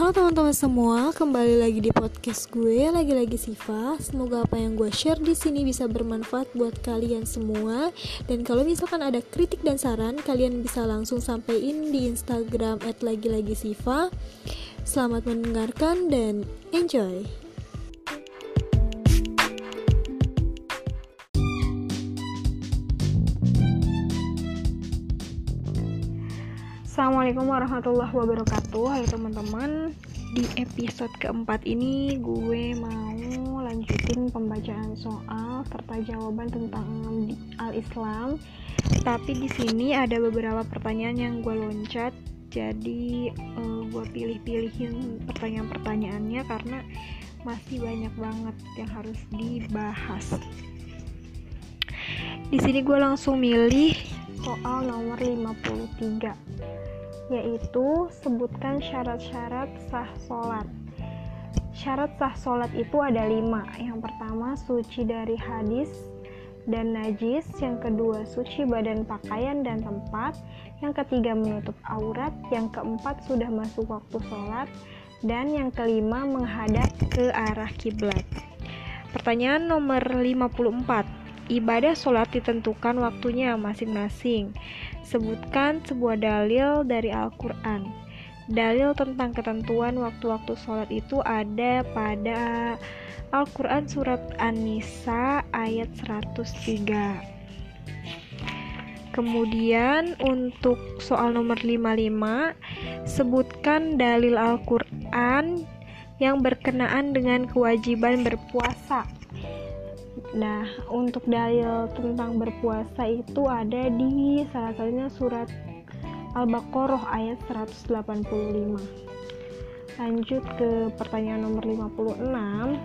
Halo teman-teman semua, kembali lagi di podcast gue, lagi-lagi Siva. Semoga apa yang gue share di sini bisa bermanfaat buat kalian semua. Dan kalau misalkan ada kritik dan saran, kalian bisa langsung sampaikan di Instagram @lagi-lagi-siva. Selamat mendengarkan dan enjoy. Assalamualaikum warahmatullahi wabarakatuh. Hai teman-teman Di episode keempat ini Gue mau lanjutin pembacaan soal Serta jawaban tentang al-Islam. Tapi di sini ada beberapa pertanyaan yang gue loncat. Jadi uh, gue pilih-pilihin pertanyaan-pertanyaannya Karena masih banyak banget yang harus dibahas. Di sini gue langsung milih soal nomor 53 yaitu sebutkan syarat-syarat sah sholat. Syarat sah sholat itu ada lima. Yang pertama suci dari hadis dan najis, yang kedua suci badan pakaian dan tempat, yang ketiga menutup aurat, yang keempat sudah masuk waktu sholat, dan yang kelima menghadap ke arah kiblat. Pertanyaan nomor 54 ibadah sholat ditentukan waktunya masing-masing. Sebutkan sebuah dalil dari Al-Quran. Dalil tentang ketentuan waktu-waktu sholat itu ada pada Al-Quran Surat An-Nisa ayat 103. Kemudian untuk soal nomor 55, sebutkan dalil Al-Quran yang berkenaan dengan kewajiban berpuasa. Nah, untuk dalil tentang berpuasa itu ada di salah satunya surat Al-Baqarah ayat 185. Lanjut ke pertanyaan nomor 56.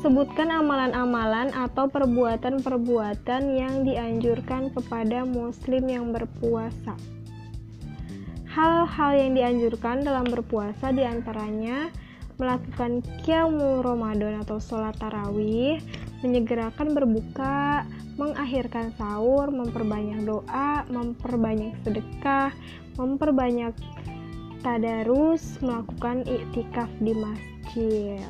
Sebutkan amalan-amalan atau perbuatan-perbuatan yang dianjurkan kepada muslim yang berpuasa. Hal-hal yang dianjurkan dalam berpuasa di antaranya melakukan kiamu Ramadan atau sholat tarawih, menyegerakan berbuka, mengakhirkan sahur, memperbanyak doa, memperbanyak sedekah, memperbanyak tadarus, melakukan iktikaf di masjid.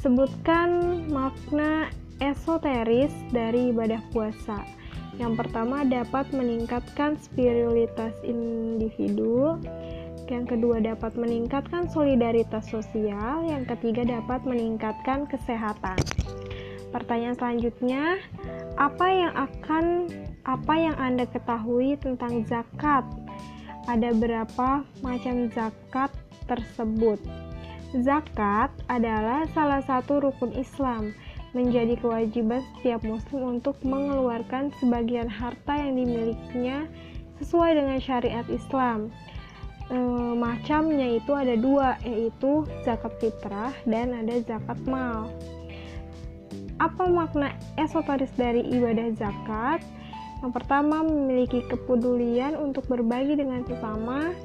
Sebutkan makna esoteris dari ibadah puasa. Yang pertama dapat meningkatkan spiritualitas individu, yang kedua dapat meningkatkan solidaritas sosial, yang ketiga dapat meningkatkan kesehatan. Pertanyaan selanjutnya, apa yang akan apa yang Anda ketahui tentang zakat? Ada berapa macam zakat tersebut? Zakat adalah salah satu rukun Islam, menjadi kewajiban setiap muslim untuk mengeluarkan sebagian harta yang dimilikinya sesuai dengan syariat Islam e, macamnya itu ada dua yaitu zakat fitrah dan ada zakat mal. Apa makna esoteris dari ibadah zakat? Yang pertama memiliki kepedulian untuk berbagi dengan sesama.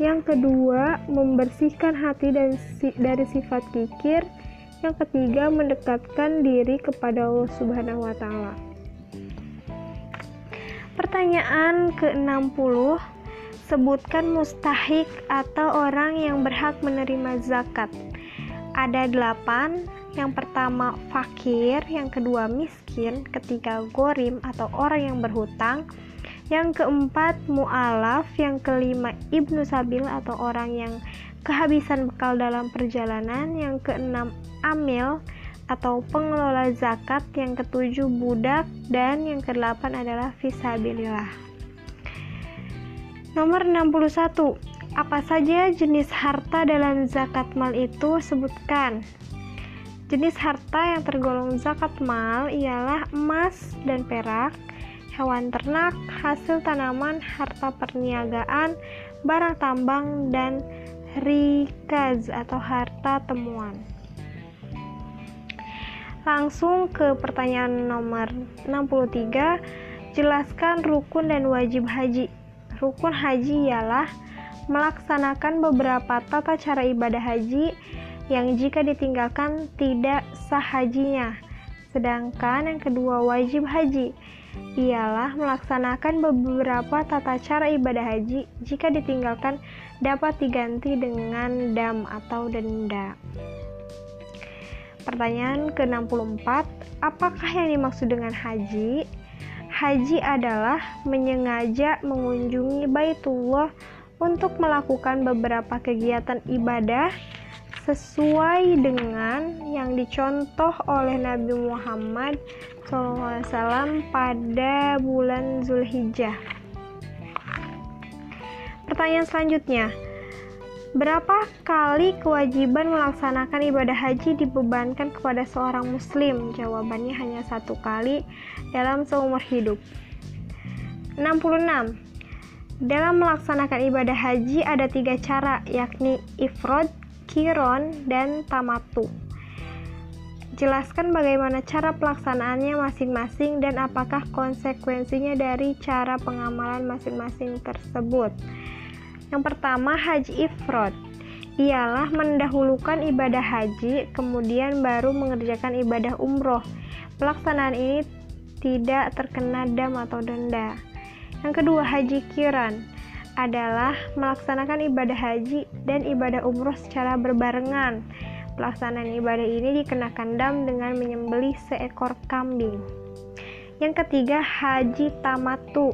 Yang kedua membersihkan hati dan si, dari sifat kikir. Yang ketiga mendekatkan diri kepada Allah Subhanahu wa taala. Pertanyaan ke-60 Sebutkan mustahik atau orang yang berhak menerima zakat. Ada delapan. Yang pertama fakir, yang kedua miskin, ketiga gorim atau orang yang berhutang, yang keempat mu'alaf, yang kelima ibnu sabil atau orang yang kehabisan bekal dalam perjalanan, yang keenam amil atau pengelola zakat, yang ketujuh budak, dan yang kedelapan adalah visabilillah. Nomor 61. Apa saja jenis harta dalam zakat mal itu sebutkan. Jenis harta yang tergolong zakat mal ialah emas dan perak, hewan ternak, hasil tanaman, harta perniagaan, barang tambang, dan rikaz atau harta temuan. Langsung ke pertanyaan nomor 63, jelaskan rukun dan wajib haji. Rukun haji ialah melaksanakan beberapa tata cara ibadah haji yang jika ditinggalkan tidak sah hajinya. Sedangkan yang kedua wajib haji ialah melaksanakan beberapa tata cara ibadah haji jika ditinggalkan dapat diganti dengan dam atau denda. Pertanyaan ke-64, apakah yang dimaksud dengan haji? Haji adalah menyengaja mengunjungi Baitullah untuk melakukan beberapa kegiatan ibadah sesuai dengan yang dicontoh oleh Nabi Muhammad SAW pada bulan Zulhijjah. Pertanyaan selanjutnya, Berapa kali kewajiban melaksanakan ibadah haji dibebankan kepada seorang muslim? Jawabannya hanya satu kali dalam seumur hidup. 66. Dalam melaksanakan ibadah haji ada tiga cara, yakni ifrod, kiron, dan tamatu. Jelaskan bagaimana cara pelaksanaannya masing-masing dan apakah konsekuensinya dari cara pengamalan masing-masing tersebut. Yang pertama, haji ifrod ialah mendahulukan ibadah haji, kemudian baru mengerjakan ibadah umroh. Pelaksanaan ini tidak terkena dam atau denda. Yang kedua, haji kiran adalah melaksanakan ibadah haji dan ibadah umroh secara berbarengan. Pelaksanaan ibadah ini dikenakan dam dengan menyembelih seekor kambing. Yang ketiga, haji tamatu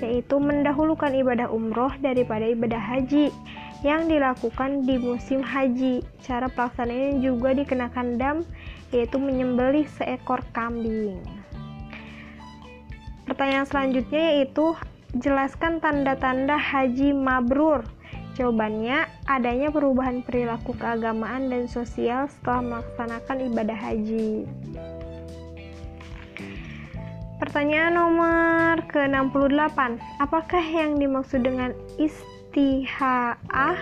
yaitu mendahulukan ibadah umroh daripada ibadah haji yang dilakukan di musim haji. Cara pelaksanaannya juga dikenakan dam, yaitu menyembelih seekor kambing. Pertanyaan selanjutnya yaitu jelaskan tanda-tanda haji mabrur. Jawabannya, adanya perubahan perilaku keagamaan dan sosial setelah melaksanakan ibadah haji. Pertanyaan nomor ke-68. Apakah yang dimaksud dengan istiha'ah?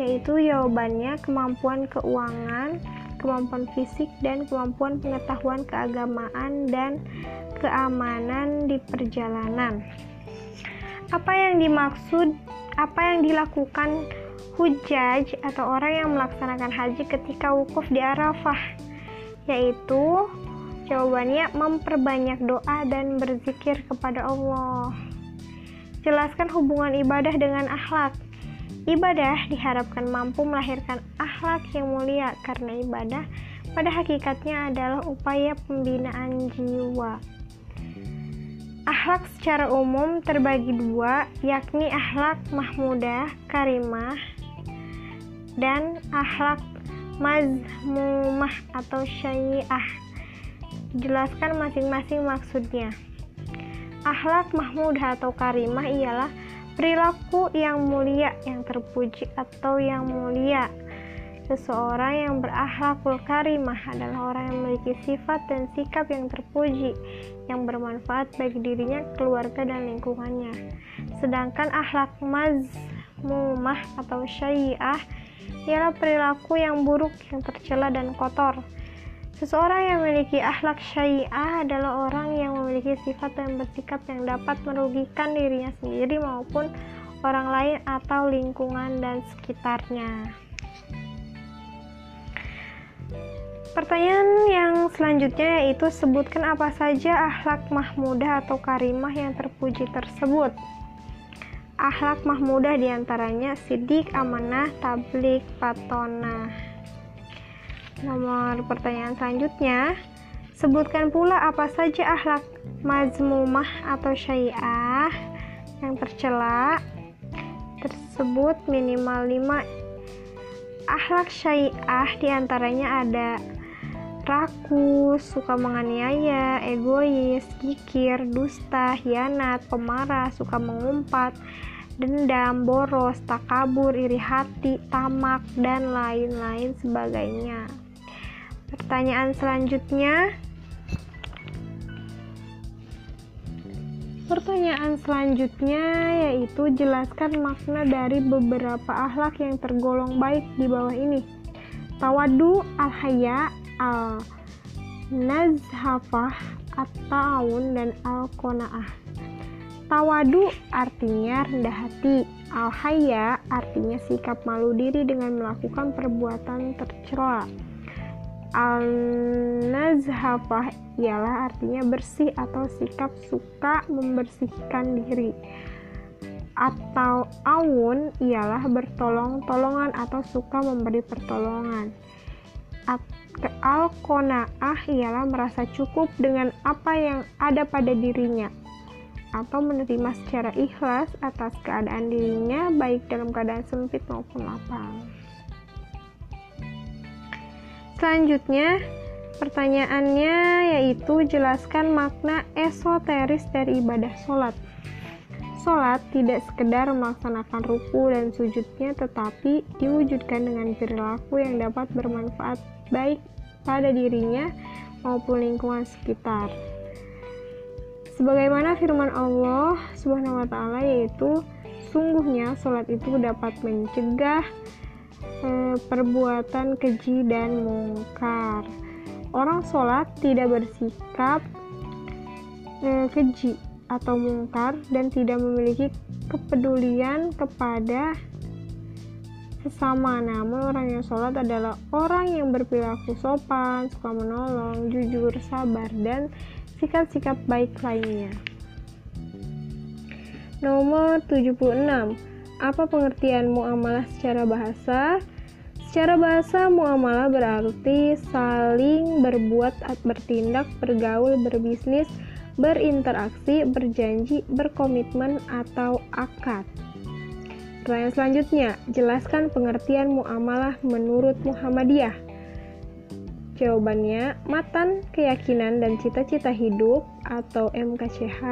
Yaitu jawabannya kemampuan keuangan, kemampuan fisik, dan kemampuan pengetahuan keagamaan dan keamanan di perjalanan. Apa yang dimaksud, apa yang dilakukan hujaj atau orang yang melaksanakan haji ketika wukuf di Arafah? Yaitu Jawabannya memperbanyak doa dan berzikir kepada Allah. Jelaskan hubungan ibadah dengan akhlak. Ibadah diharapkan mampu melahirkan akhlak yang mulia karena ibadah pada hakikatnya adalah upaya pembinaan jiwa. Akhlak secara umum terbagi dua, yakni akhlak mahmudah, karimah, dan akhlak mazmumah atau syai'ah. Jelaskan masing-masing maksudnya. Akhlak mahmudah atau karimah ialah perilaku yang mulia, yang terpuji atau yang mulia. Seseorang yang berakhlakul karimah adalah orang yang memiliki sifat dan sikap yang terpuji, yang bermanfaat bagi dirinya, keluarga, dan lingkungannya. Sedangkan akhlak mazmumah atau syai'ah ialah perilaku yang buruk, yang tercela dan kotor. Seseorang yang memiliki akhlak syariah adalah orang yang memiliki sifat dan bersikap yang dapat merugikan dirinya sendiri maupun orang lain atau lingkungan dan sekitarnya. Pertanyaan yang selanjutnya yaitu sebutkan apa saja akhlak mahmudah atau karimah yang terpuji tersebut. Akhlak mahmudah di antaranya sidik, amanah, tablik, patona. Nomor pertanyaan selanjutnya, sebutkan pula apa saja akhlak mazmumah atau syai'ah yang tercela tersebut minimal 5 akhlak syai'ah di antaranya ada rakus, suka menganiaya, egois, kikir, dusta, hianat, pemarah, suka mengumpat, dendam, boros, takabur, iri hati, tamak, dan lain-lain sebagainya. Pertanyaan selanjutnya. Pertanyaan selanjutnya yaitu jelaskan makna dari beberapa akhlak yang tergolong baik di bawah ini. Tawadu, al-haya, al-nazhafah, at-ta'awun, dan al-kona'ah. Tawadu artinya rendah hati. Al-haya artinya sikap malu diri dengan melakukan perbuatan tercela Al-nazhafah ialah artinya bersih atau sikap suka membersihkan diri. Atau awun ialah bertolong-tolongan atau suka memberi pertolongan. Al-qanaah ialah merasa cukup dengan apa yang ada pada dirinya atau menerima secara ikhlas atas keadaan dirinya baik dalam keadaan sempit maupun lapang. Selanjutnya, pertanyaannya yaitu jelaskan makna esoteris dari ibadah sholat. Sholat tidak sekedar melaksanakan ruku dan sujudnya, tetapi diwujudkan dengan perilaku yang dapat bermanfaat baik pada dirinya maupun lingkungan sekitar. Sebagaimana firman Allah Subhanahu wa taala yaitu sungguhnya sholat itu dapat mencegah e, perbuatan keji dan mungkar. Orang sholat tidak bersikap e, keji atau mungkar dan tidak memiliki kepedulian kepada sesama. Namun orang yang sholat adalah orang yang berperilaku sopan, suka menolong, jujur, sabar, dan sikap-sikap baik lainnya. Nomor 76. Apa pengertian muamalah secara bahasa? Secara bahasa, muamalah berarti saling berbuat, bertindak, bergaul, berbisnis, berinteraksi, berjanji, berkomitmen, atau akad. Pertanyaan selanjutnya, jelaskan pengertian muamalah menurut Muhammadiyah. Jawabannya, matan, keyakinan, dan cita-cita hidup atau MKCH.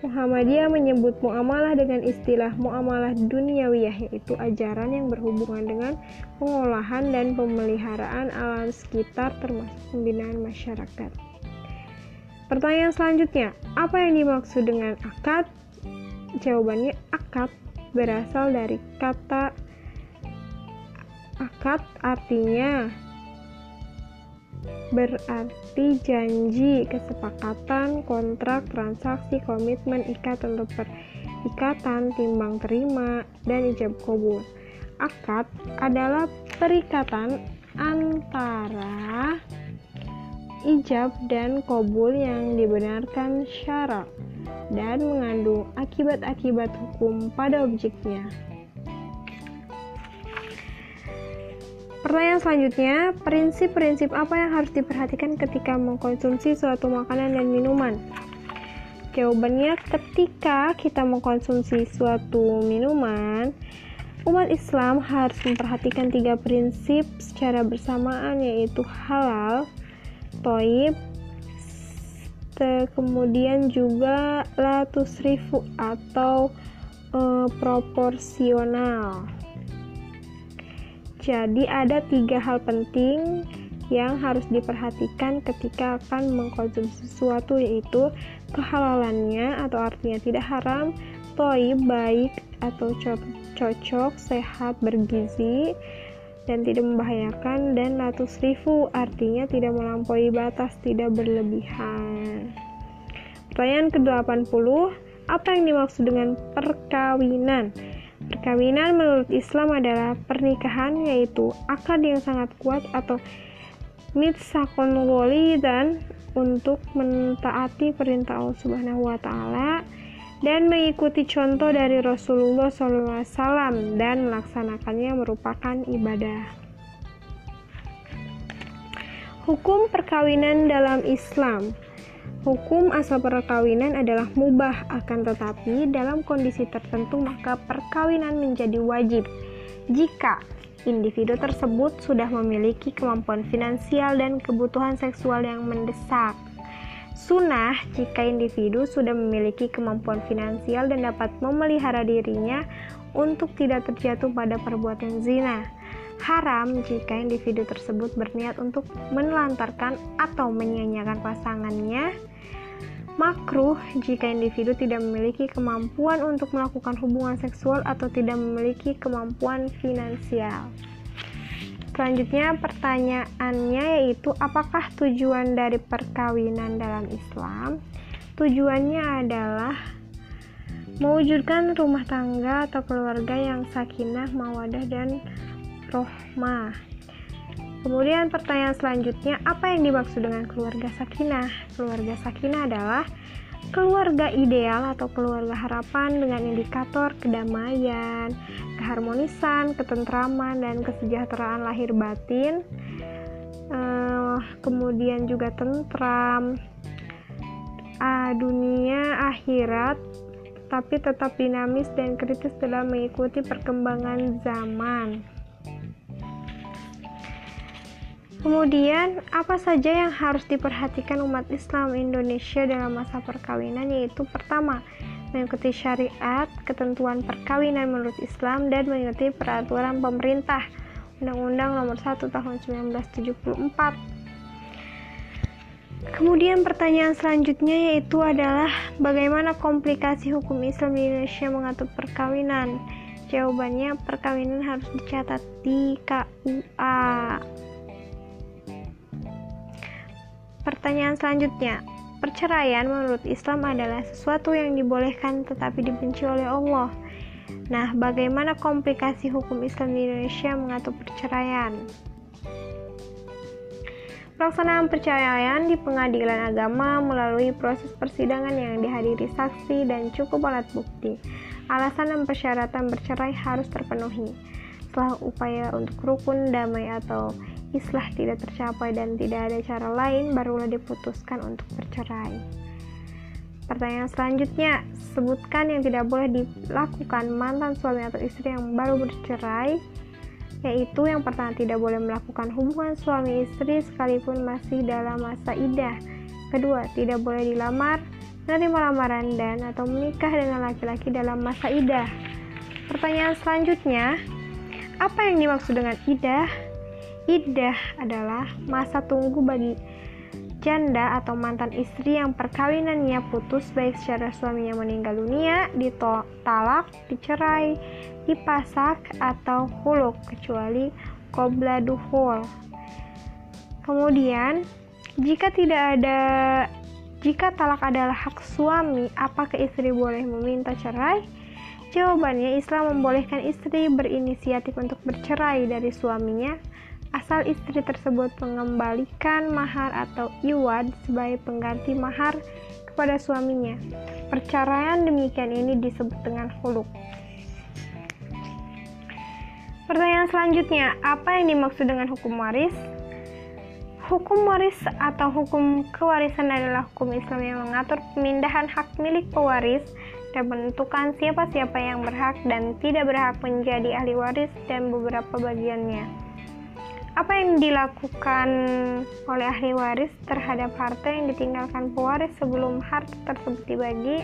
Muhammadiyah menyebut muamalah dengan istilah muamalah duniawiyah yaitu ajaran yang berhubungan dengan pengolahan dan pemeliharaan alam sekitar termasuk pembinaan masyarakat. Pertanyaan selanjutnya, apa yang dimaksud dengan akad? Jawabannya, akad berasal dari kata akad artinya berarti janji, kesepakatan, kontrak, transaksi, komitmen, ikatan atau perikatan, timbang terima, dan ijab kabul. Akad adalah perikatan antara ijab dan kobul yang dibenarkan syarat dan mengandung akibat-akibat hukum pada objeknya. Pertanyaan selanjutnya, prinsip-prinsip apa yang harus diperhatikan ketika mengkonsumsi suatu makanan dan minuman? Jawabannya, ketika kita mengkonsumsi suatu minuman, umat Islam harus memperhatikan tiga prinsip secara bersamaan, yaitu halal, toib kemudian juga latusrifu atau e, proporsional jadi ada tiga hal penting yang harus diperhatikan ketika akan mengkonsumsi sesuatu yaitu kehalalannya atau artinya tidak haram, toib baik atau cocok, sehat, bergizi, dan tidak membahayakan dan latus rifu artinya tidak melampaui batas, tidak berlebihan. Pertanyaan ke-80, apa yang dimaksud dengan perkawinan? Perkawinan menurut Islam adalah pernikahan yaitu akad yang sangat kuat atau mitsakon dan untuk mentaati perintah Allah Subhanahu wa taala dan mengikuti contoh dari Rasulullah SAW dan melaksanakannya merupakan ibadah. Hukum perkawinan dalam Islam Hukum asal perkawinan adalah mubah, akan tetapi dalam kondisi tertentu maka perkawinan menjadi wajib jika individu tersebut sudah memiliki kemampuan finansial dan kebutuhan seksual yang mendesak. Sunnah jika individu sudah memiliki kemampuan finansial dan dapat memelihara dirinya untuk tidak terjatuh pada perbuatan zina. Haram jika individu tersebut berniat untuk menelantarkan atau menyanyiakan pasangannya. Makruh jika individu tidak memiliki kemampuan untuk melakukan hubungan seksual atau tidak memiliki kemampuan finansial. Selanjutnya pertanyaannya yaitu apakah tujuan dari perkawinan dalam Islam? Tujuannya adalah mewujudkan rumah tangga atau keluarga yang sakinah, mawadah dan rohmah. Kemudian pertanyaan selanjutnya, apa yang dimaksud dengan keluarga sakinah? Keluarga sakinah adalah keluarga ideal atau keluarga harapan dengan indikator kedamaian, keharmonisan, ketentraman, dan kesejahteraan lahir batin. Uh, kemudian juga tentram, uh, dunia akhirat, tapi tetap dinamis dan kritis dalam mengikuti perkembangan zaman. Kemudian, apa saja yang harus diperhatikan umat Islam Indonesia dalam masa perkawinan yaitu pertama, mengikuti syariat, ketentuan perkawinan menurut Islam dan mengikuti peraturan pemerintah Undang-Undang Nomor 1 Tahun 1974. Kemudian pertanyaan selanjutnya yaitu adalah bagaimana komplikasi hukum Islam di Indonesia mengatur perkawinan? Jawabannya perkawinan harus dicatat di KUA. Pertanyaan selanjutnya, perceraian menurut Islam adalah sesuatu yang dibolehkan tetapi dibenci oleh Allah. Nah, bagaimana komplikasi hukum Islam di Indonesia mengatur perceraian? Pelaksanaan perceraian di pengadilan agama melalui proses persidangan yang dihadiri saksi dan cukup alat bukti. Alasan dan persyaratan bercerai harus terpenuhi. Setelah upaya untuk rukun damai atau islah tidak tercapai dan tidak ada cara lain, barulah diputuskan untuk bercerai. Pertanyaan selanjutnya, sebutkan yang tidak boleh dilakukan mantan suami atau istri yang baru bercerai, yaitu yang pertama tidak boleh melakukan hubungan suami istri sekalipun masih dalam masa idah. Kedua, tidak boleh dilamar, menerima lamaran dan atau menikah dengan laki-laki dalam masa idah. Pertanyaan selanjutnya, apa yang dimaksud dengan idah? Iddah adalah masa tunggu bagi janda atau mantan istri yang perkawinannya putus baik secara suaminya meninggal dunia, ditalak, dicerai, dipasak, atau huluk kecuali kobla duhul. Kemudian, jika tidak ada jika talak adalah hak suami, apakah istri boleh meminta cerai? Jawabannya, Islam membolehkan istri berinisiatif untuk bercerai dari suaminya asal istri tersebut mengembalikan mahar atau iwad sebagai pengganti mahar kepada suaminya. Perceraian demikian ini disebut dengan huluk. Pertanyaan selanjutnya, apa yang dimaksud dengan hukum waris? Hukum waris atau hukum kewarisan adalah hukum Islam yang mengatur pemindahan hak milik pewaris dan menentukan siapa-siapa yang berhak dan tidak berhak menjadi ahli waris dan beberapa bagiannya apa yang dilakukan oleh ahli waris terhadap harta yang ditinggalkan pewaris sebelum harta tersebut dibagi?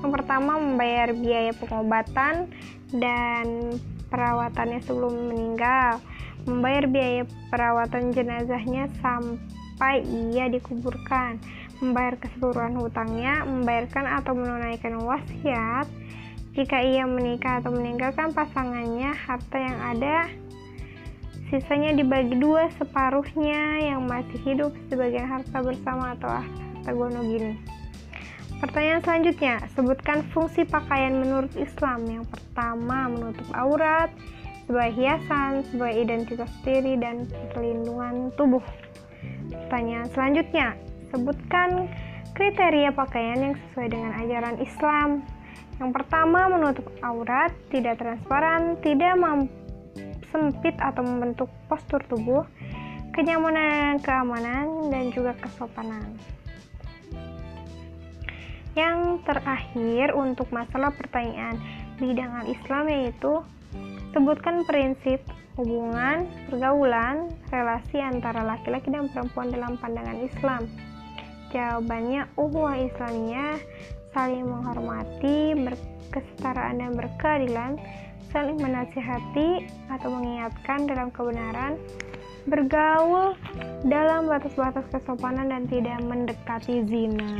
Yang pertama, membayar biaya pengobatan dan perawatannya sebelum meninggal, membayar biaya perawatan jenazahnya sampai ia dikuburkan, membayar keseluruhan hutangnya, membayarkan atau menunaikan wasiat. Jika ia menikah atau meninggalkan pasangannya, harta yang ada Sisanya dibagi dua separuhnya yang masih hidup sebagian harta bersama atau harta gono gini. Pertanyaan selanjutnya, sebutkan fungsi pakaian menurut Islam. Yang pertama, menutup aurat, sebagai hiasan, sebagai identitas diri, dan perlindungan tubuh. Pertanyaan selanjutnya, sebutkan kriteria pakaian yang sesuai dengan ajaran Islam. Yang pertama, menutup aurat, tidak transparan, tidak mampu sempit atau membentuk postur tubuh, kenyamanan, keamanan, dan juga kesopanan. Yang terakhir untuk masalah pertanyaan bidang al-Islam yaitu sebutkan prinsip hubungan, pergaulan, relasi antara laki-laki dan perempuan dalam pandangan Islam. Jawabannya uhwah Islamiyah saling menghormati, berkesetaraan dan berkeadilan, saling menasihati atau mengingatkan dalam kebenaran, bergaul dalam batas-batas kesopanan dan tidak mendekati zina.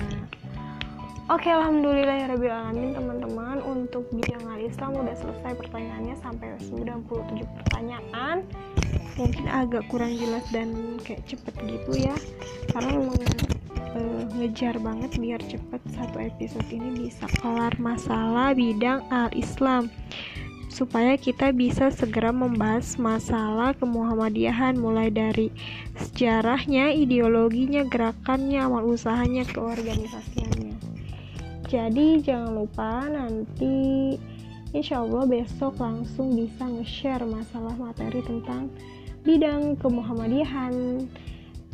Oke, alhamdulillah ya rabbil alamin teman-teman untuk bidang al Islam udah selesai pertanyaannya sampai 97 pertanyaan. Mungkin agak kurang jelas dan kayak cepet gitu ya. Karena memang uh, ngejar banget biar cepet satu episode ini bisa kelar masalah bidang al Islam supaya kita bisa segera membahas masalah kemuhamadiyahan mulai dari sejarahnya, ideologinya, gerakannya, amal usahanya, keorganisasiannya. Jadi jangan lupa nanti insya Allah besok langsung bisa nge-share masalah materi tentang bidang kemuhamadiyahan.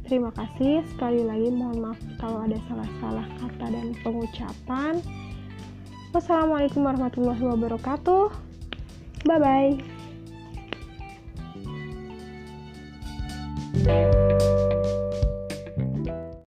Terima kasih sekali lagi mohon maaf kalau ada salah-salah kata dan pengucapan. Wassalamualaikum warahmatullahi wabarakatuh. Bye bye.